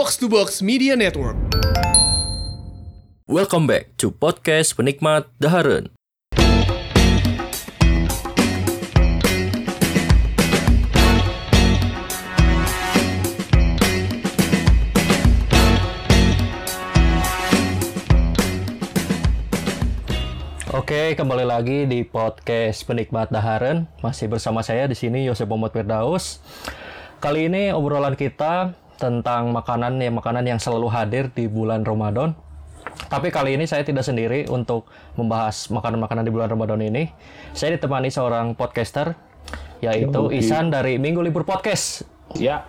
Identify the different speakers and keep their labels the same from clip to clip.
Speaker 1: Box to Box Media Network.
Speaker 2: Welcome back to podcast penikmat Daharen. Oke, kembali lagi di podcast penikmat Daharen. Masih bersama saya di sini Yosef Muhammad Firdaus. Kali ini obrolan kita tentang makanan ya makanan yang selalu hadir di bulan Ramadan. Tapi kali ini saya tidak sendiri untuk membahas makanan-makanan di bulan Ramadan ini. Saya ditemani seorang podcaster yaitu Isan dari Minggu Libur Podcast.
Speaker 3: Ya.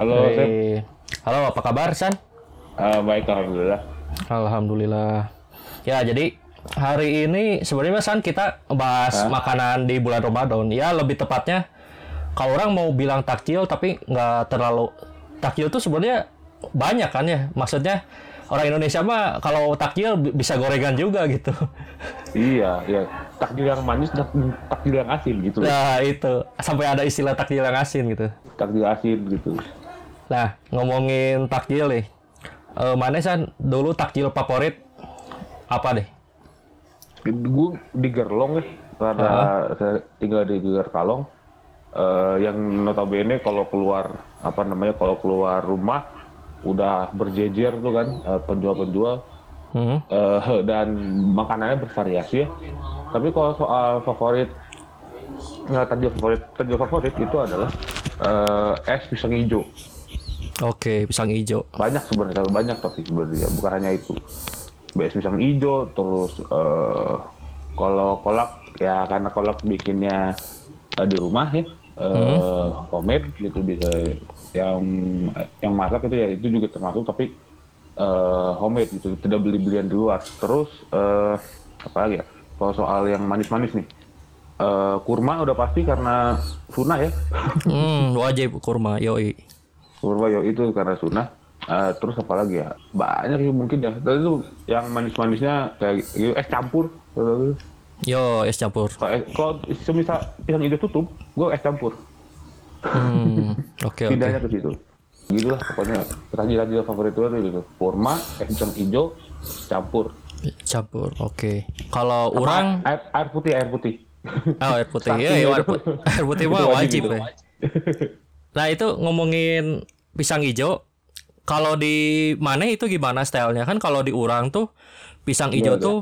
Speaker 3: Halo.
Speaker 2: Hey. Halo, apa kabar San?
Speaker 3: Eh, baik, alhamdulillah.
Speaker 2: Alhamdulillah. Ya, jadi hari ini sebenarnya San kita bahas makanan di bulan Ramadan. Ya, lebih tepatnya kalau orang mau bilang takjil tapi nggak terlalu takjil tuh sebenarnya banyak kan ya. Maksudnya orang Indonesia mah kalau takjil bi- bisa gorengan juga gitu.
Speaker 3: Iya, iya. Takjil yang manis dan takjil yang asin gitu.
Speaker 2: Nah, itu sampai ada istilah takjil yang asin gitu.
Speaker 3: Takjil asin gitu.
Speaker 2: Nah, ngomongin takjil nih. Eh mana San dulu takjil favorit apa deh?
Speaker 3: Gue di Gerlong ya, karena saya tinggal di Geger Eh, yang notabene kalau keluar apa namanya kalau keluar rumah udah berjejer tuh kan eh, penjual-penjual
Speaker 2: Hmm.
Speaker 3: Eh, dan makanannya bervariasi ya. Tapi kalau soal favorit, nah, takjil favorit, takjil favorit itu adalah eh, es pisang hijau.
Speaker 2: Oke, pisang hijau.
Speaker 3: banyak sebenarnya banyak tapi sebenarnya bukan hanya itu es pisang hijau terus eh, kalau kolak ya karena kolak bikinnya eh, di rumah ya eh, homemade gitu bisa yang yang masak itu ya itu juga termasuk tapi eh, homemade gitu tidak beli belian di luar terus eh, apa lagi ya kalau soal yang manis-manis nih eh, kurma udah pasti karena sunnah ya
Speaker 2: Hmm, wajib kurma, yoi.
Speaker 3: Kurma yo itu karena sunnah. Eh, terus apa lagi ya? Banyak sih mungkin ya. Tapi itu yang manis-manisnya kayak gitu, es campur.
Speaker 2: Yo, es campur.
Speaker 3: Kalau es- Kalau semisal pisang hijau tutup, gue es campur.
Speaker 2: Hmm, oke oke.
Speaker 3: Pindahnya ke situ. Gitu lah pokoknya. Takjil-takjil favorit gue tuh gitu. Kurma, es pisang hijau, campur.
Speaker 2: Campur, oke. Kalau orang,
Speaker 3: Air, air putih, air putih.
Speaker 2: oh, air putih, ya, ya, air putih, air putih mah
Speaker 3: wajib
Speaker 2: wajib
Speaker 3: itu.
Speaker 2: ya. Nah itu ngomongin pisang hijau, kalau di mana itu gimana stylenya kan? Kalau di orang tuh pisang hijau
Speaker 3: Gimana?
Speaker 2: tuh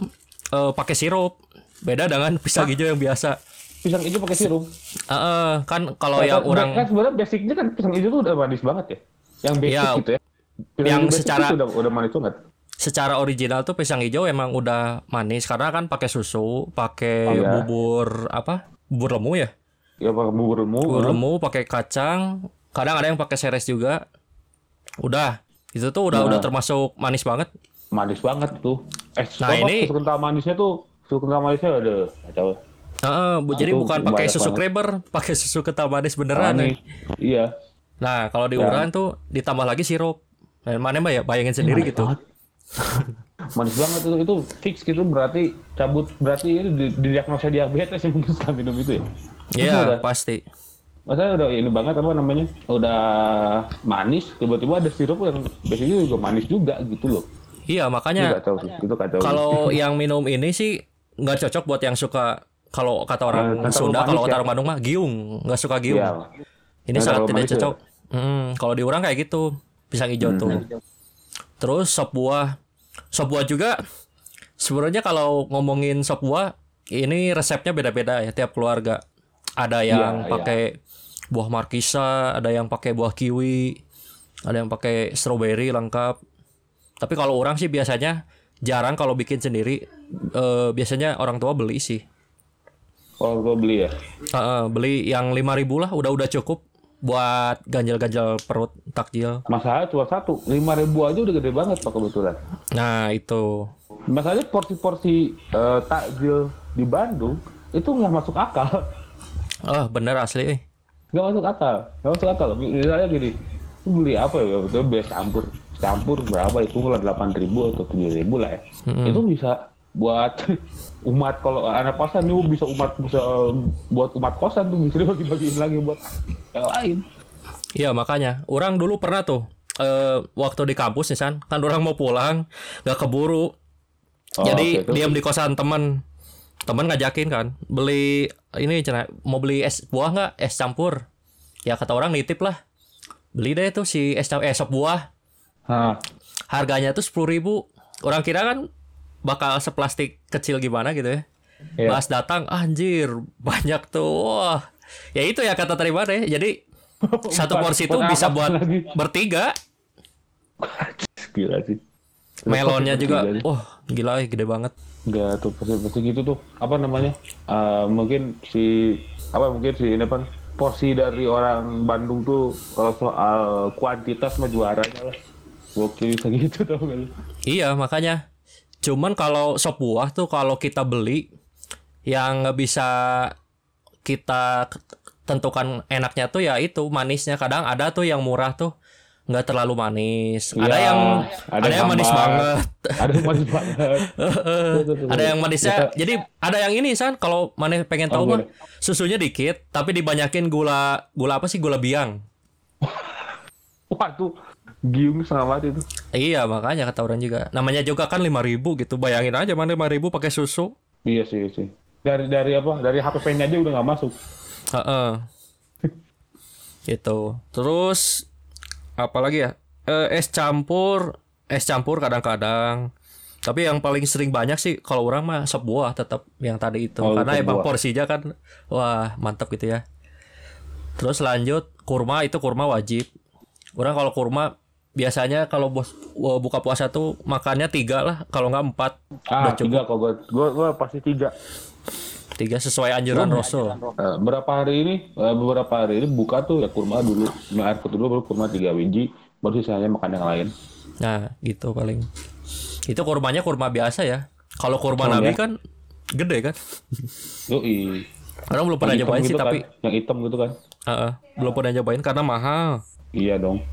Speaker 2: eh, pakai sirup, beda dengan pisang hijau yang biasa.
Speaker 3: Pisang hijau pakai sirup.
Speaker 2: Eh, eh, kan kalau yang
Speaker 3: Kan-
Speaker 2: orang
Speaker 3: kan sebenarnya basicnya kan pisang hijau tuh udah manis banget ya. Yang basic
Speaker 2: Iya.
Speaker 3: gitu ya. Pisang
Speaker 2: Yang secara-
Speaker 3: udah, udah manis banget.
Speaker 2: secara original tuh pisang hijau emang udah manis karena kan pakai susu, pakai
Speaker 3: Iya.
Speaker 2: bubur apa? Bubur lemu ya?
Speaker 3: Ya pakai bubur lemu.
Speaker 2: Bubur
Speaker 3: eh.
Speaker 2: lemu pakai kacang, kadang ada yang pakai seres juga. Udah, itu tuh udah
Speaker 3: Nah.
Speaker 2: udah termasuk manis banget.
Speaker 3: manis banget tuh. Eh,
Speaker 2: Nah, ini-
Speaker 3: kental manisnya tuh, susu kental manisnya ada kacau.
Speaker 2: Heeh, bu- jadi
Speaker 3: itu
Speaker 2: bukan pakai susu
Speaker 3: banget.
Speaker 2: Creamer, pakai susu kental manis beneran.
Speaker 3: Manis.
Speaker 2: nih.
Speaker 3: Iya.
Speaker 2: Nah, kalau di
Speaker 3: Ya.
Speaker 2: tuh ditambah lagi sirup. Nah, mana mbak ya bayangin sendiri
Speaker 3: Manis
Speaker 2: gitu.
Speaker 3: banget. manis banget itu itu fix gitu berarti cabut berarti ini di, di diagnosa diabetes yang mungkin setelah minum itu ya.
Speaker 2: Iya, pasti.
Speaker 3: Maksudnya udah ini banget apa namanya? Udah manis, tiba-tiba ada sirup yang biasanya juga manis juga gitu loh.
Speaker 2: Iya,
Speaker 3: Itu
Speaker 2: makanya
Speaker 3: kacau itu kacau.
Speaker 2: kalau yang minum ini sih nggak cocok buat yang suka kalau kata orang
Speaker 3: kata
Speaker 2: Sunda, kalau kata
Speaker 3: ya.
Speaker 2: orang Bandung mah giung, nggak suka giung.
Speaker 3: Iya.
Speaker 2: Ini sangat tidak
Speaker 3: ya?
Speaker 2: cocok. Hmm, kalau di orang kayak gitu, pisang hijau tuh. Terus sop buah. Sop buah juga sebenarnya kalau ngomongin sop buah ini resepnya beda-beda ya tiap keluarga. Ada yang
Speaker 3: Iya,
Speaker 2: pakai buah markisa, ada yang pakai buah kiwi, ada yang pakai strawberry lengkap. Tapi kalau orang sih biasanya jarang kalau bikin sendiri. eh, biasanya orang tua beli sih.
Speaker 3: Kalau gue beli ya.
Speaker 2: Heeh, beli yang 5000 lah udah udah cukup buat ganjel-ganjel perut takjil.
Speaker 3: Masalahnya cuma satu, lima ribu aja udah gede banget pak kebetulan.
Speaker 2: Nah, itu.
Speaker 3: Masalahnya porsi-porsi eh, takjil di Bandung itu nggak masuk akal,
Speaker 2: Oh, bener asli.
Speaker 3: nggak masuk akal, nggak masuk akal. Misalnya gini, beli apa ya? Betul best campur, campur berapa itu lah delapan ribu atau tujuh ribu lah ya. Itu bisa buat umat kalau anak kosan itu bisa umat bisa buat umat kosan tuh bisa dibagi-bagiin lagi buat yang lain.
Speaker 2: Iya, makanya. Orang dulu pernah tuh eh, waktu di kampus nih San, kan orang mau pulang, nggak keburu.
Speaker 3: Oh,
Speaker 2: Jadi
Speaker 3: terus?
Speaker 2: diam di kosan temen. Temen ngajakin kan, beli ini cina, mau beli es buah nggak? Es campur. Ya kata orang nitip lah. Beli deh tuh si es campur, eh sop buah.
Speaker 3: Hah.
Speaker 2: Harganya tuh sepuluh ribu. Orang kira kan bakal seplastik kecil gimana gitu ya.
Speaker 3: Iya.
Speaker 2: Pas datang, anjir banyak tuh. Wah. Ya itu ya kata terima deh. Jadi satu porsi itu bisa buat
Speaker 3: lagi?
Speaker 2: bertiga.
Speaker 3: Gila sih.
Speaker 2: Melonnya juga, wah gila ya gede banget.
Speaker 3: Enggak tuh pasti pasti gitu tuh. Apa namanya? Eh, mungkin si apa mungkin si ini apa porsi dari orang Bandung tuh kalau soal kuantitas mah juaranya lah. Gokil bisa gitu tau gak lu?
Speaker 2: Iya makanya. Cuman kalau sop buah tuh kalau kita beli yang nggak bisa kita tentukan enaknya tuh ya itu manisnya. Kadang ada tuh yang murah tuh nggak terlalu manis. ada
Speaker 3: Iya,
Speaker 2: yang ada, yang manis banget.
Speaker 3: Ada yang manis banget.
Speaker 2: ada yang manisnya. Jadi ada yang ini san kalau mana pengen tahu
Speaker 3: Oh,
Speaker 2: mah susunya dikit tapi dibanyakin gula gula apa sih gula biang.
Speaker 3: Wah tuh giung setengah mati tuh.
Speaker 2: Iya makanya kata orang juga. Namanya juga kan 5000 gitu. Bayangin aja mana 5000 pakai susu.
Speaker 3: Iya sih sih. Dari dari apa? Dari HPP-nya aja udah nggak masuk.
Speaker 2: Heeh. gitu. Terus apa lagi ya? Eh, es campur, es campur kadang-kadang. Tapi yang paling sering banyak sih kalau orang mah sop buah tetap yang tadi itu.
Speaker 3: Oh,
Speaker 2: Karena emang porsinya kan wah, mantap gitu ya. Terus lanjut kurma itu kurma wajib. Orang kalau kurma biasanya kalau bos buka puasa tuh makannya tiga lah kalau nggak empat
Speaker 3: Ah,
Speaker 2: udah cukup
Speaker 3: tiga kok gue. Gue gue pasti tiga.
Speaker 2: tiga sesuai anjuran Rasul.
Speaker 3: Eh, berapa hari ini? eh, beberapa hari ini buka tuh ya kurma dulu. Minum air putih dulu baru kurma tiga biji. Baru sisanya makan yang lain.
Speaker 2: Nah, gitu paling. Itu kurmanya kurma biasa ya. Kalau kurma
Speaker 3: Oh,
Speaker 2: Nabi
Speaker 3: ya?
Speaker 2: kan gede kan?
Speaker 3: Yoi.
Speaker 2: Orang belum pernah nyobain sih
Speaker 3: gitu
Speaker 2: tapi
Speaker 3: kan. yang hitam gitu kan.
Speaker 2: Heeh, belum pernah nyobain karena mahal.
Speaker 3: Iya dong.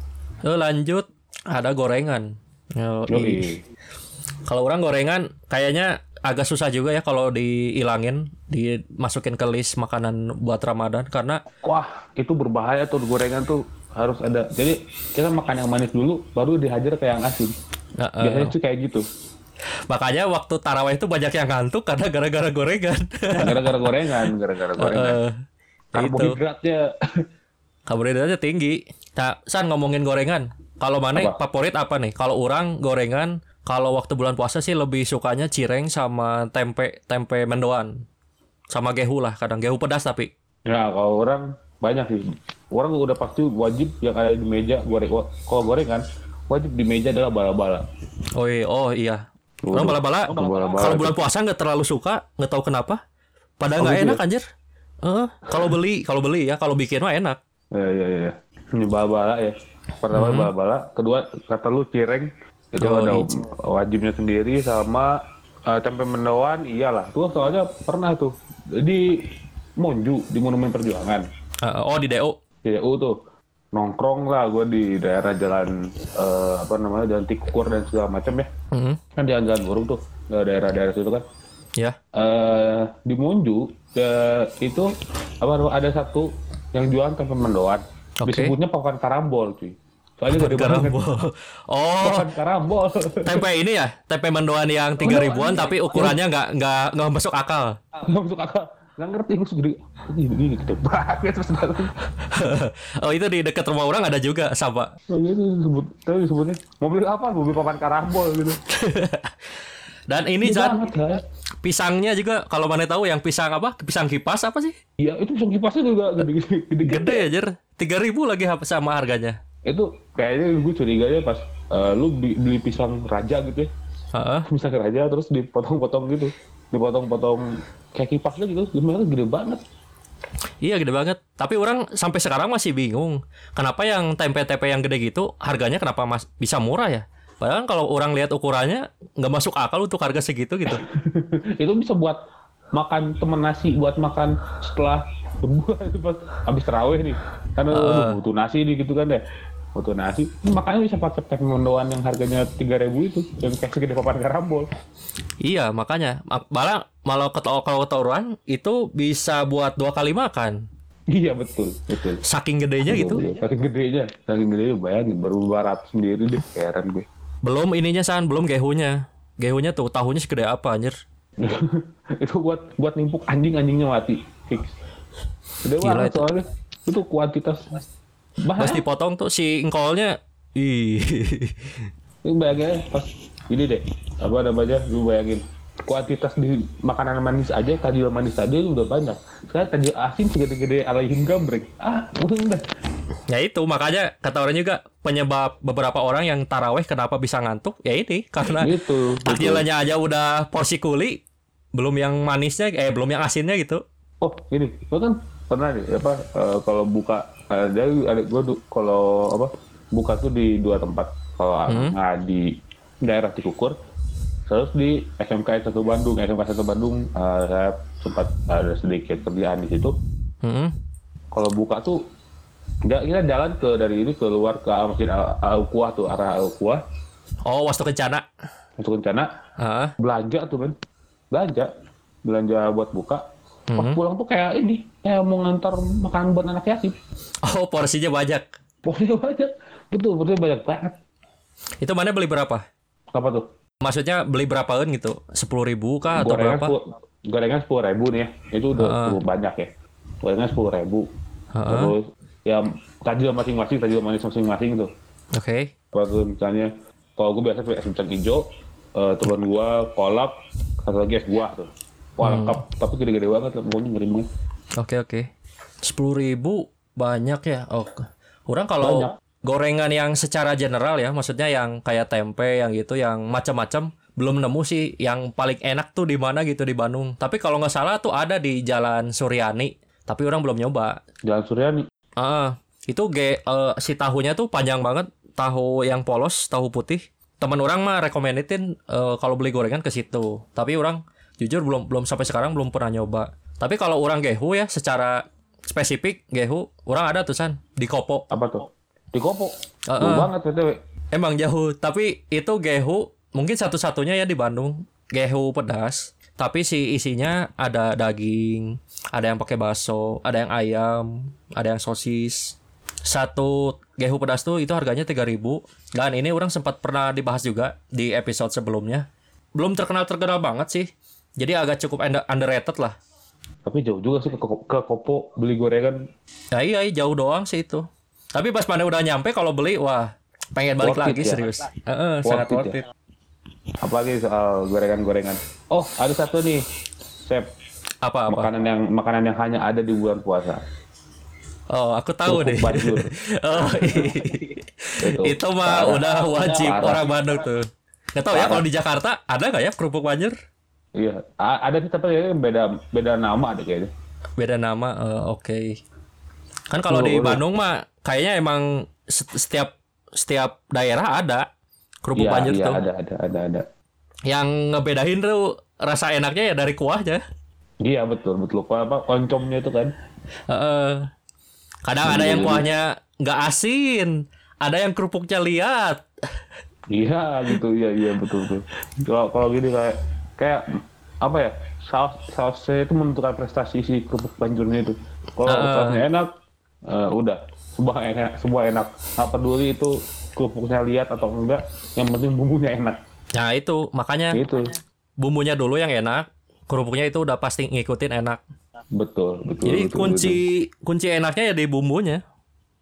Speaker 2: Eh, lanjut ada gorengan. Kalau orang gorengan kayaknya agak susah juga ya kalau dihilangin, dimasukin ke list makanan buat Ramadan karena
Speaker 3: Wah, itu berbahaya tuh gorengan tuh harus ada. Jadi kita makan yang manis dulu, baru dihajar ke yang asin.
Speaker 2: Heeh.
Speaker 3: Biasanya sih kayak gitu.
Speaker 2: makanya waktu tarawih itu banyak yang ngantuk karena gara-gara gorengan.
Speaker 3: Gara-gara gorengan, gara-gara gorengan.
Speaker 2: Heeh. itu.
Speaker 3: Karbohidratnya.
Speaker 2: Karbohidratnya tinggi. Nah, San ngomongin gorengan. Kalau mana
Speaker 3: Apa?
Speaker 2: favorit apa nih? Kalau orang gorengan, kalau waktu bulan puasa sih lebih sukanya cireng sama tempe tempe mendoan. Sama gehu lah, kadang gehu pedas tapi.
Speaker 3: Ya, kalau orang banyak sih. Orang udah pasti wajib yang ada di meja goreng. Kalau gorengan, wajib di meja adalah bala-bala.
Speaker 2: Oh iya, oh iya. Orang bala-bala.
Speaker 3: Oh,
Speaker 2: Kalau bulan puasa nggak terlalu suka, nggak tahu kenapa. Padahal
Speaker 3: Oh,
Speaker 2: nggak
Speaker 3: gitu
Speaker 2: enak anjir. Heeh, kalau beli, kalau beli ya, kalau bikin mah enak.
Speaker 3: Ya, ya, ya. Ini bala-bala ya. Pertama bala-bala, kedua kata lu cireng itu
Speaker 2: Oh,
Speaker 3: ada wajibnya sendiri sama eh, tempe mendoan iyalah. Tuh soalnya pernah tuh di Monju di Monumen Perjuangan.
Speaker 2: Heeh, oh di DO.
Speaker 3: CDU tuh nongkrong lah gue di daerah jalan eh, apa namanya jalan Tikukur dan segala macam ya.
Speaker 2: Mhm,
Speaker 3: Kan jalan-jalan burung tuh eh, daerah-daerah situ kan.
Speaker 2: Ya.
Speaker 3: eh di Monju eh, itu apa ada satu yang jualan tempe mendoan.
Speaker 2: Oke.
Speaker 3: Disebutnya papan karambol cuy. Soalnya gede.
Speaker 2: Karambol. Oh,
Speaker 3: Papan karambol.
Speaker 2: tempe ini ya, tempe mendoan yang tiga ribuan tapi ukurannya nggak nggak nggak masuk akal.
Speaker 3: Nggak masuk akal. Nggak ngerti gue segede. Ini ini gede banget terus
Speaker 2: oh itu di dekat rumah orang ada juga sama.
Speaker 3: Oh, itu disebut, tapi disebutnya mau beli apa? Mau beli papan karambol gitu.
Speaker 2: Dan ini
Speaker 3: Gede
Speaker 2: Zat, pisangnya juga kalau mana tahu yang pisang apa? Pisang kipas apa sih?
Speaker 3: Iya itu pisang kipasnya juga gede-gede. gede-gede.
Speaker 2: Gede aja, tiga ribu lagi sama harganya.
Speaker 3: Itu kayaknya gue curiganya pas eh, lu beli pisang raja gitu ya.
Speaker 2: Heeh.
Speaker 3: Pisang raja terus dipotong-potong gitu. Dipotong-potong kayak kipasnya gitu. Gimana gede banget.
Speaker 2: Iya gede banget. Tapi orang sampai sekarang masih bingung. Kenapa yang tempe-tempe yang gede gitu harganya kenapa mas bisa murah ya? Padahal kalau orang lihat ukurannya nggak masuk akal untuk harga segitu gitu.
Speaker 3: itu bisa buat makan temen nasi buat makan setelah itu pas habis terawih nih kan aduh, butuh nasi nih gitu kan deh butuh nasi makanya bisa pakai tempe mendoan yang harganya 3000 itu yang kayak segede papan karambol
Speaker 2: iya makanya Ma- malah malah kalau kata orang itu bisa buat dua kali makan.
Speaker 3: Iya betul, betul.
Speaker 2: Saking gedenya gitu.
Speaker 3: Saking gedenya, saking gedenya bayangin baru 200 sendiri deh, heran gue.
Speaker 2: Belum ininya san, belum gehunya. Gehunya tuh tahunya segede apa anjir.
Speaker 3: itu buat buat nimpuk anjing-anjingnya mati. Fix. Gede banget
Speaker 2: itu.
Speaker 3: soalnya. Itu kuantitas bahaya.
Speaker 2: dipotong tuh si engkolnya ih.
Speaker 3: Lu bayangin pas ini deh, apa namanya? Lu bayangin kuantitas di makanan manis aja, tajil manis tadi udah banyak. Sekarang tajil asin segede-gede alaihim gambreng. Ah, udah.
Speaker 2: Ya itu makanya kata orang juga penyebab beberapa orang yang taraweh kenapa bisa ngantuk ya ini karena
Speaker 3: Gitu.
Speaker 2: aja udah porsi kuli belum yang manisnya eh belum yang asinnya gitu.
Speaker 3: Oh, ini, gua kan pernah nih apa eh, kalau buka ada ada gua du- kalau apa buka tuh di dua tempat. Kalau nggak di daerah Cikukur, terus di SMK 1 Bandung. SMK 1 Bandung eh, saya sempat ada sedikit kerjaan di situ.
Speaker 2: Hmm.
Speaker 3: Kalau buka tuh nggak kita jalan ke dari ini keluar ke masjid Al, Kuah tuh arah Al Kuah
Speaker 2: Oh, wastu kencana.
Speaker 3: untuk rencana
Speaker 2: Heeh.
Speaker 3: belanja tuh men belanja belanja buat buka pas pulang tuh kayak ini kayak mau ngantar makanan buat anak yatim
Speaker 2: Oh, porsinya banyak.
Speaker 3: Pokoknya banyak. Betul, betul banyak banget.
Speaker 2: Itu mana beli berapa?
Speaker 3: Apa tuh?
Speaker 2: Maksudnya beli berapaan gitu? Sepuluh ribu kah atau
Speaker 3: gorengan
Speaker 2: berapa?
Speaker 3: sepuluh, gorengan sepuluh ribu nih ya. Itu udah
Speaker 2: Heeh.
Speaker 3: cukup banyak ya. Gorengan sepuluh ribu.
Speaker 2: Heeh.
Speaker 3: Terus ya tajil masing-masing, tajil masing-masing tuh.
Speaker 2: Oke.
Speaker 3: Apa tuh misalnya, kalau gue biasa es kacang hijau, eh, telur gua, kolak, satu lagi es buah tuh. Wah
Speaker 2: Hmm.
Speaker 3: lengkap, tapi gede-gede banget pokoknya ngeri banget.
Speaker 2: Oke oke. Sepuluh ribu banyak ya. Oh, orang kalau
Speaker 3: Banyak.
Speaker 2: gorengan yang secara general ya, maksudnya yang kayak tempe yang gitu, yang macam-macam belum nemu sih yang paling enak tuh di mana gitu di Bandung. Tapi kalau nggak salah tuh ada di Jalan Suryani. Tapi orang belum nyoba.
Speaker 3: Jalan Suryani.
Speaker 2: Ah, itu ge eh, si tahunya tuh panjang banget, tahu yang polos, tahu putih. Teman orang mah rekomendin eh, kalau beli gorengan ke situ. Tapi orang jujur belum belum sampai sekarang belum pernah nyoba. Tapi kalau orang gehu ya secara spesifik gehu, orang ada tuh san di Kopo.
Speaker 3: Apa tuh? Di Kopo.
Speaker 2: Heeh.
Speaker 3: Jauh banget BTW.
Speaker 2: Emang jauh, tapi itu gehu mungkin satu-satunya ya di Bandung. Gehu pedas, tapi si isinya ada daging, ada yang pakai bakso, ada yang ayam, ada yang sosis. Satu gehu pedas tuh itu harganya 3000 dan ini orang sempat pernah dibahas juga di episode sebelumnya. Belum terkenal terkenal banget sih. Jadi agak cukup under- underrated lah.
Speaker 3: Tapi jauh juga sih ke, ke Kopo beli gorengan.
Speaker 2: Ya iya, iya, jauh doang sih itu. Tapi pas mana udah nyampe kalau beli wah pengen balik
Speaker 3: Worth it
Speaker 2: lagi
Speaker 3: ya?
Speaker 2: serius. Heeh,
Speaker 3: Worth
Speaker 2: sangat
Speaker 3: it
Speaker 2: worth
Speaker 3: ya?
Speaker 2: it.
Speaker 3: Apalagi soal gorengan-gorengan. Oh, ada satu nih, Chef.
Speaker 2: Apa apa?
Speaker 3: Makanan yang makanan yang hanya ada di bulan puasa.
Speaker 2: Oh, aku tahu
Speaker 3: Kerupuk
Speaker 2: deh.
Speaker 3: banjur.
Speaker 2: oh,
Speaker 3: Itu.
Speaker 2: itu mah
Speaker 3: Parah.
Speaker 2: udah wajib
Speaker 3: Parah.
Speaker 2: orang Bandung tuh. Gak tau ya kalau di Jakarta ada nggak ya kerupuk banjir?
Speaker 3: Iya, A- ada sih tapi beda beda nama ada kayaknya.
Speaker 2: Beda nama, eh, oke. Kan kalau
Speaker 3: Oh,
Speaker 2: di. Bandung mah kayaknya emang set- setiap setiap daerah ada kerupuk
Speaker 3: Iya,
Speaker 2: banjir
Speaker 3: iya
Speaker 2: tuh.
Speaker 3: ada ada ada ada.
Speaker 2: Yang ngebedain tuh rasa enaknya ya dari kuahnya.
Speaker 3: Iya betul betul. Kalau apa oncomnya itu kan.
Speaker 2: Heeh. Kadang ada yang kuahnya nggak asin, ada yang kerupuknya liat.
Speaker 3: Iya gitu, iya iya betul betul. Kalau kalau gini kayak kayak apa ya? Saus sausnya itu menentukan prestasi si kerupuk banjurnya itu. Kalau
Speaker 2: Ah.
Speaker 3: sausnya enak, eh, udah sebuah enak, sebuah enak. Nggak peduli itu kerupuknya lihat atau enggak, yang penting bumbunya enak.
Speaker 2: Nah itu makanya
Speaker 3: Gitu.
Speaker 2: bumbunya dulu yang enak, kerupuknya itu udah pasti ngikutin enak.
Speaker 3: Betul betul.
Speaker 2: Jadi
Speaker 3: betul,
Speaker 2: kunci kunci enaknya ya di bumbunya,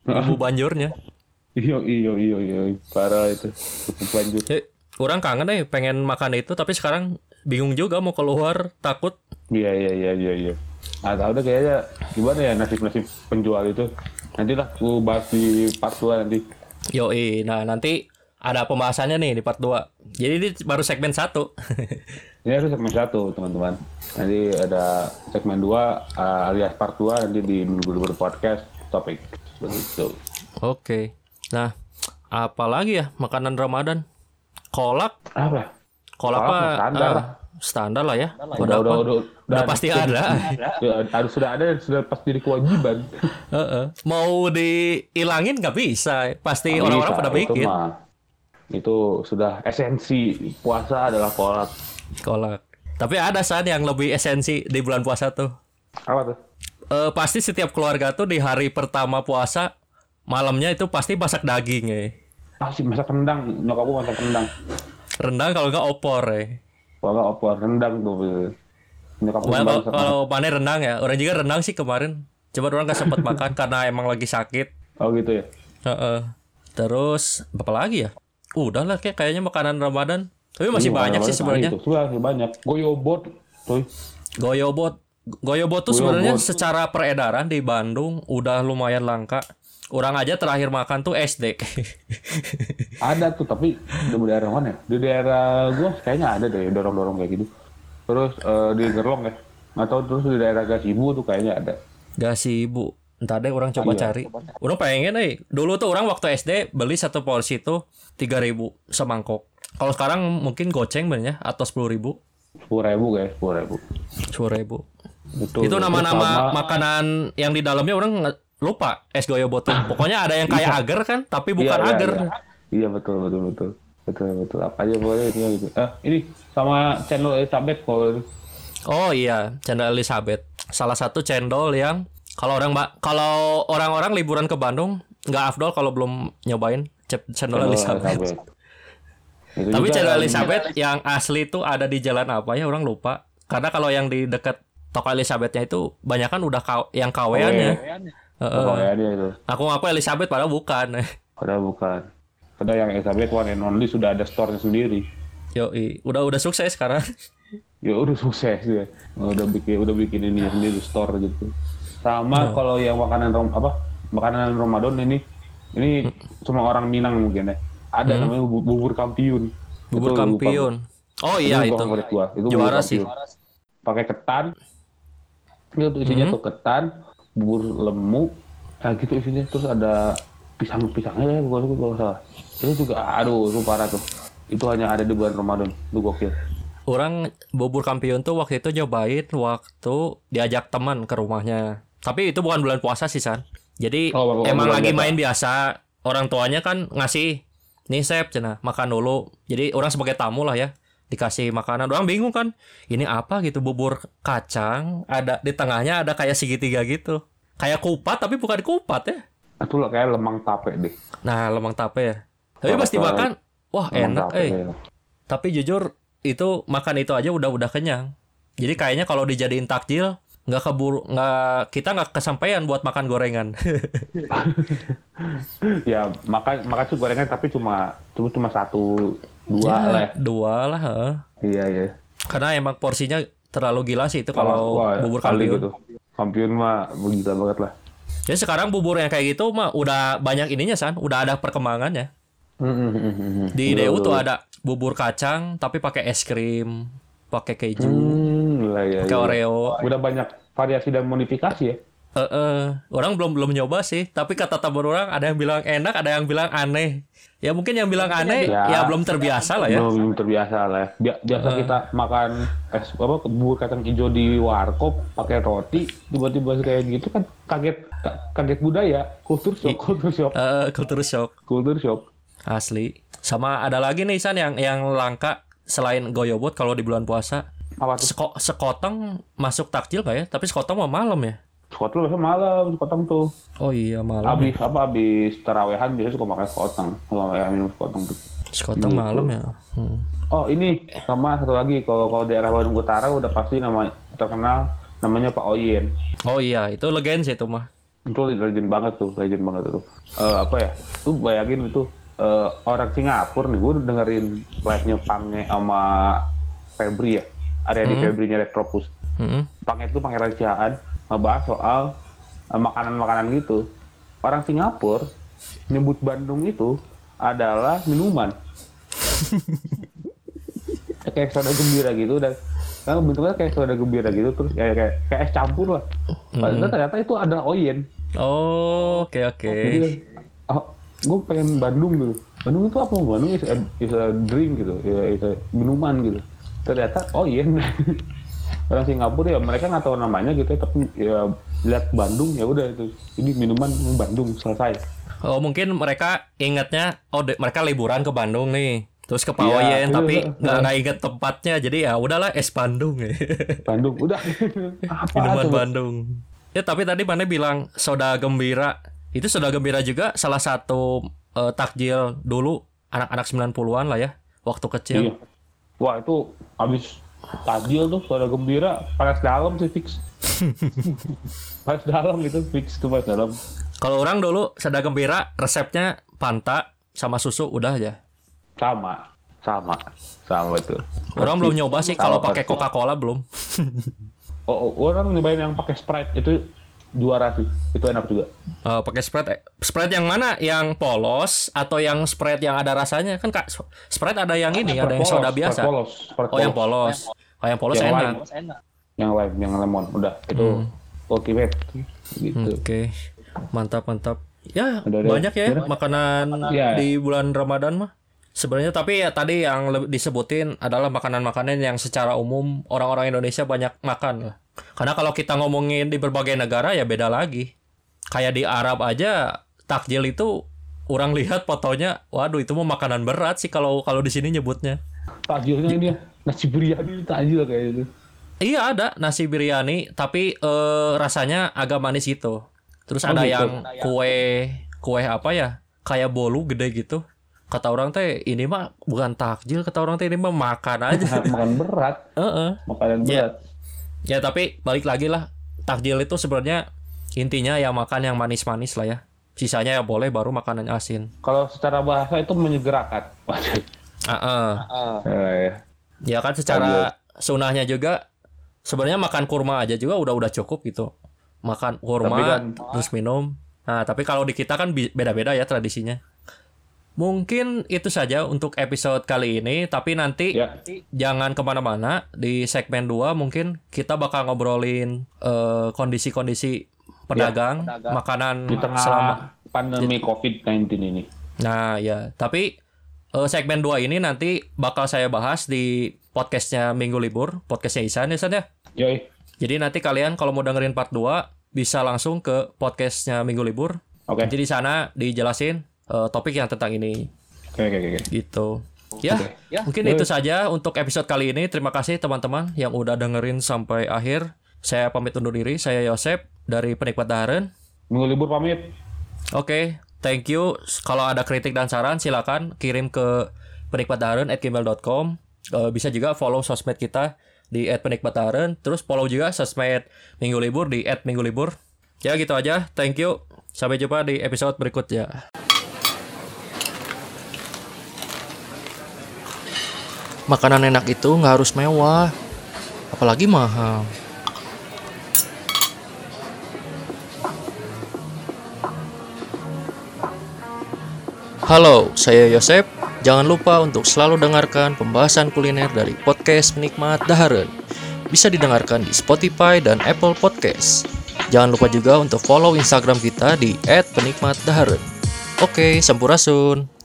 Speaker 2: bumbu banjurnya.
Speaker 3: betul. Iyo iyo iyo iyo parah itu kerupuk banjur.
Speaker 2: Ya, orang kangen deh pengen makan itu, tapi sekarang bingung juga mau keluar, takut.
Speaker 3: Iya iya iya iya iya. Ah tahu deh kayaknya gimana ya nasib nasib penjual itu. Nanti lah aku bahas di part 2 nanti.
Speaker 2: Yoi, nah nanti ada pembahasannya nih di part 2. Jadi ini baru segmen 1.
Speaker 3: Ini harus segmen satu teman-teman. Nanti ada segmen 2 alias part 2 nanti di minggu podcast topik. Begitu.
Speaker 2: Oke. Nah, apa lagi ya makanan Ramadan? Kolak,
Speaker 3: Apa?
Speaker 2: Kolak apa?
Speaker 3: mah standar lah.
Speaker 2: standar lah ya.
Speaker 3: Udah
Speaker 2: Udah,
Speaker 3: udah udah
Speaker 2: Udah pasti ada.
Speaker 3: Ya, harus sudah ada dan sudah pasti jadi kewajiban.
Speaker 2: Heeh. Mau dihilangin nggak bisa. Pasti orang-orang
Speaker 3: bisa,
Speaker 2: pada
Speaker 3: itu
Speaker 2: bikin
Speaker 3: mah. Itu sudah esensi puasa adalah kolak.
Speaker 2: kolak. Tapi ada saat yang lebih esensi di bulan puasa tuh.
Speaker 3: Apa tuh?
Speaker 2: eh, pasti setiap keluarga tuh di hari pertama puasa malamnya itu pasti masak daging ya.
Speaker 3: Pasti masak rendang, nyokap gue masak rendang.
Speaker 2: Rendang kalau nggak opor ya.
Speaker 3: Kalau nggak opor rendang tuh.
Speaker 2: Kalau, kalau mana rendang ya, orang juga rendang sih kemarin. Coba orang nggak sempat makan karena emang lagi sakit.
Speaker 3: Oh gitu ya.
Speaker 2: Heeh. Terus apa lagi ya? Udah lah kayak kayaknya makanan Ramadan. Tapi masih
Speaker 3: Iya,
Speaker 2: banyak sih sebenarnya.
Speaker 3: Banyak. Goyobot, tuh.
Speaker 2: Goyobot. Goyobot tuh sebenarnya secara peredaran di Bandung udah lumayan langka. Orang aja terakhir makan tuh SD.
Speaker 3: Ada tuh tapi di daerah mana? ya? Di daerah gua kayaknya ada deh dorong-dorong kayak gitu. Terus eh, di Gerlong ya. Atau terus di daerah Gasibu tuh kayaknya ada.
Speaker 2: Gak sih ibu. Entar deh orang coba
Speaker 3: Iya,
Speaker 2: cari. Orang pengen eh. Dulu tuh orang waktu SD beli satu porsi tuh 3000 semangkok. Kalau sekarang mungkin goceng banyak atau 10.000 ribu.
Speaker 3: Sepuluh ribu guys, sepuluh ribu.
Speaker 2: 10.000
Speaker 3: Itu,
Speaker 2: Itu nama-nama makanan yang di dalamnya orang lupa es goyobot tuh. Pokoknya ada yang kayak agar kan, tapi bukan
Speaker 3: Iya, iya,
Speaker 2: agar.
Speaker 3: Iya, Iya, betul betul betul. Betul betul. Apa aja boleh itu gitu. Eh, ini sama channel Elizabeth kalau
Speaker 2: Oh iya, cendol Elizabeth. Salah satu cendol yang kalau orang mbak, kalau orang-orang liburan ke Bandung nggak afdol kalau belum nyobain cep- cendol Elizabeth.
Speaker 3: Itu
Speaker 2: Tapi
Speaker 3: yang-
Speaker 2: Elizabeth yang asli tuh ada di jalan apa ya orang lupa. Karena kalau yang di dekat toko Elizabethnya itu banyak kan udah kaw- yang kawean ya.
Speaker 3: Oh, ya dia itu.
Speaker 2: Aku ngaku Elizabeth padahal bukan.
Speaker 3: Padahal bukan. Padahal yang Elizabeth one and only sudah ada store-nya sendiri.
Speaker 2: Yoi, udah udah sukses sekarang.
Speaker 3: Ya udah sukses ya. Udah bikin udah bikin ini sendiri store gitu. Sama
Speaker 2: Nah.
Speaker 3: kalau yang makanan rom apa? Makanan Ramadan ini ini cuma orang Minang mungkin ya. Ada namanya bu- bubur kampiun.
Speaker 2: Hmm. Bubur
Speaker 3: Itu lupa
Speaker 2: kampiun. Oh iya
Speaker 3: itu
Speaker 2: itu.
Speaker 3: Itu
Speaker 2: Juara sih.
Speaker 3: Pakai ketan. Itu isinya
Speaker 2: Hmm.
Speaker 3: tuh ketan, bubur lemu, nah gitu isinya terus ada pisang-pisangnya ya gua gua kalau salah. Itu juga aduh itu parah tuh. Itu hanya ada di bulan Ramadan. Itu gokil.
Speaker 2: Orang bubur kampiun tuh waktu itu nyobain waktu diajak teman ke rumahnya. Tapi itu bukan bulan puasa sih San. Jadi
Speaker 3: Oh,
Speaker 2: emang lagi
Speaker 3: biasa.
Speaker 2: main biasa. Orang tuanya kan ngasih nih Sep cina makan dulu. Jadi orang sebagai tamu lah ya dikasih makanan. Orang bingung kan ini apa gitu bubur kacang ada di tengahnya ada kayak segitiga gitu. Kayak kupat tapi bukan kupat ya.
Speaker 3: Itu lah kayak lemang tape deh.
Speaker 2: Nah lemang tape ya. Tapi
Speaker 3: Kalau
Speaker 2: pas dimakan wah enak
Speaker 3: tape,
Speaker 2: eh.
Speaker 3: ya.
Speaker 2: Tapi jujur itu makan itu aja udah udah kenyang. Jadi kayaknya kalau dijadiin takjil nggak keburu nggak kita nggak kesampaian buat makan gorengan.
Speaker 3: ya makan makan tuh gorengan tapi cuma cuma cuma satu dua
Speaker 2: Ya,
Speaker 3: lah. ya.
Speaker 2: Dua lah.
Speaker 3: Iya iya.
Speaker 2: Karena emang porsinya terlalu gila sih itu kalau bubur
Speaker 3: kali
Speaker 2: kampiun.
Speaker 3: gitu. Kampiun mah gila banget lah.
Speaker 2: Jadi sekarang bubur yang kayak gitu mah udah banyak ininya san, udah ada perkembangannya. Di
Speaker 3: Betul,
Speaker 2: DU tuh
Speaker 3: betul.
Speaker 2: ada bubur kacang tapi pakai es krim, pakai keju,
Speaker 3: Hmm, lah, ya,
Speaker 2: pakai
Speaker 3: ya.
Speaker 2: Oreo.
Speaker 3: Udah banyak variasi dan modifikasi ya.
Speaker 2: Eh, eh, orang belum belum nyoba sih, tapi kata teman orang ada yang bilang enak, ada yang bilang aneh. Ya mungkin yang bilang aneh
Speaker 3: Ya.
Speaker 2: ya, belum terbiasa lah ya.
Speaker 3: Belum, terbiasa lah ya. Bia- Biasa kita makan es apa bubur kacang hijau di warkop pakai roti, tiba-tiba kayak gitu kan kaget ka- kaget budaya, kultur shock, kultur shock,
Speaker 2: Eh, kultur shock
Speaker 3: kultur shock.
Speaker 2: asli. Sama ada lagi nih San yang yang langka selain goyobot kalau di bulan puasa.
Speaker 3: Apa tuh?
Speaker 2: Seko, sekoteng masuk takjil gak ya? Tapi sekoteng mah malam ya.
Speaker 3: Sekoteng biasanya malam, sekoteng tuh.
Speaker 2: Oh iya malam.
Speaker 3: Abis apa abis terawehan biasanya suka makan sekoteng, kalau ya minum sekoteng tuh.
Speaker 2: Sekoteng malam ya. Hmm.
Speaker 3: Oh ini sama satu lagi kalau kalau daerah Bandung Utara udah pasti nama terkenal namanya Pak Oyen.
Speaker 2: Oh iya, itu legend sih itu mah.
Speaker 3: Itu legend banget tuh, legend banget tuh. Eh, apa ya? Tuh bayangin itu eh, orang Singapura nih, gue dengerin live-nya Pange sama Febri ya. Ada di Febri-nya Retropus.
Speaker 2: Mm-mm.
Speaker 3: Pange itu pangeran Siaan ngebahas soal eh, makanan-makanan gitu. Orang Singapura nyebut Bandung itu adalah minuman. kayak soda gembira gitu dan kan bentuknya kayak soda gembira gitu terus kayak kayak, kayak es campur lah. Padahal ternyata itu adalah oyen.
Speaker 2: Oh, oke oke.
Speaker 3: Jadi, oh, gue pengen Bandung gitu. Bandung itu apa? Bandung is a, is a drink gitu, ya, is a minuman gitu. Ternyata iya. Orang Singapura ya mereka nggak tahu namanya gitu, ya, tapi ya lihat Bandung ya udah itu. Ini minuman Bandung selesai.
Speaker 2: Oh mungkin mereka ingatnya oh de- mereka liburan ke Bandung nih terus ke
Speaker 3: Iya,
Speaker 2: Pawayen
Speaker 3: iya.
Speaker 2: tapi nggak nggak inget tempatnya jadi ya udahlah es Bandung ya
Speaker 3: Bandung udah. apa
Speaker 2: minuman
Speaker 3: tuh?
Speaker 2: Bandung Ya tapi tadi mana bilang soda gembira. Itu soda gembira juga salah satu eh, takjil dulu anak-anak 90-an lah ya, waktu kecil.
Speaker 3: Iya. Wah itu habis tajil tuh soda gembira panas dalam sih fix. panas dalam itu fix tuh panas dalam.
Speaker 2: Kalau orang dulu soda gembira resepnya panta sama susu udah aja.
Speaker 3: Sama, sama, sama itu.
Speaker 2: Orang belum nyoba sih kalau pakai. Coca-Cola belum.
Speaker 3: Oh, oh, orang nyobain yang pakai Sprite itu juara sih. Itu enak juga.
Speaker 2: Eh, pakai Sprite eh, Sprite yang mana? Yang polos atau yang Sprite yang ada rasanya? Kan Kak, Sprite ada yang ini, ada yang soda
Speaker 3: polos,
Speaker 2: biasa.
Speaker 3: Sprite polos, Sprite
Speaker 2: Oh, yang
Speaker 3: polos.
Speaker 2: polos. Oh, yang polos
Speaker 3: Yang
Speaker 2: enak.
Speaker 3: lime. Yang lime, yang lemon, udah itu
Speaker 2: Hmm.
Speaker 3: ultimate gitu.
Speaker 2: Oke. Mantap, mantap. Ya,
Speaker 3: Udah, udah.
Speaker 2: banyak ya
Speaker 3: Udah.
Speaker 2: makanan
Speaker 3: Iya.
Speaker 2: di bulan Ramadan mah. Sebenarnya tapi ya tadi yang disebutin adalah makanan-makanan yang secara umum orang-orang Indonesia banyak makan lah. Karena kalau kita ngomongin di berbagai negara ya beda lagi. Kayak di Arab aja takjil itu orang lihat fotonya, waduh itu mau makanan berat sih kalau kalau di sini nyebutnya.
Speaker 3: Tajilnya ini ya, nasi biryani tajil kayak itu.
Speaker 2: Iya ada nasi biryani tapi eh, rasanya agak manis itu. Terus
Speaker 3: Oh,
Speaker 2: ada
Speaker 3: gitu.
Speaker 2: yang kue kue apa ya? Kayak bolu gede gitu. Kata orang teh ini mah bukan takjil, kata orang teh ini mah makan aja.
Speaker 3: Makan berat,
Speaker 2: Heeh.
Speaker 3: makanan
Speaker 2: Iya.
Speaker 3: berat.
Speaker 2: Ya tapi balik lagi lah. Takjil itu sebenarnya intinya ya makan yang manis-manis lah ya. Sisanya ya boleh baru makanan asin.
Speaker 3: Kalau secara bahasa itu menyegerakan. Waduh.
Speaker 2: Heeh.
Speaker 3: Eh, ya.
Speaker 2: Ya kan secara sunahnya juga sebenarnya makan kurma aja juga udah udah cukup gitu. Makan kurma
Speaker 3: Tapi kan-
Speaker 2: terus minum. Nah, tapi kalau di kita kan beda-beda ya tradisinya. Mungkin itu saja untuk episode kali ini, tapi nanti
Speaker 3: Ya.
Speaker 2: jangan ke mana-mana. Di segmen 2 mungkin kita bakal ngobrolin eh, kondisi-kondisi pedagang, makanan
Speaker 3: Di tengah
Speaker 2: selama
Speaker 3: pandemi COVID-19 ini.
Speaker 2: Nah, ya, tapi eh, segmen 2 ini nanti bakal saya bahas di podcastnya Minggu Libur, podcastnya Isan ya, San ya.
Speaker 3: Yoi.
Speaker 2: Jadi nanti kalian kalau mau dengerin part 2 bisa langsung ke podcastnya Minggu Libur.
Speaker 3: Oke.
Speaker 2: Jadi di sana dijelasin eh, topik yang tentang ini
Speaker 3: Oke, oke, oke.
Speaker 2: gitu. Ya,
Speaker 3: Oke.
Speaker 2: mungkin itu saja untuk episode kali ini. Terima kasih teman-teman yang udah dengerin sampai akhir. Saya pamit undur diri. Saya Yosep dari Penikmat Daharen.
Speaker 3: Minggu libur pamit.
Speaker 2: Oke, thank you. Kalau ada kritik dan saran silakan kirim ke penikmatdaharen@gmail.com. Eh, bisa juga follow sosmed kita di @penikmatdaharen. Terus follow juga sosmed Minggu Libur di @minggulibur. Ya gitu aja. Thank you. Sampai jumpa di episode berikutnya. Makanan enak itu nggak harus mewah, apalagi mahal. Halo, saya Yosep. Jangan lupa untuk selalu dengarkan pembahasan kuliner dari podcast Penikmat Daharen. Bisa didengarkan di Spotify dan Apple Podcast. Jangan lupa juga untuk follow Instagram kita di @penikmatdaharen. Oke, sampurasun.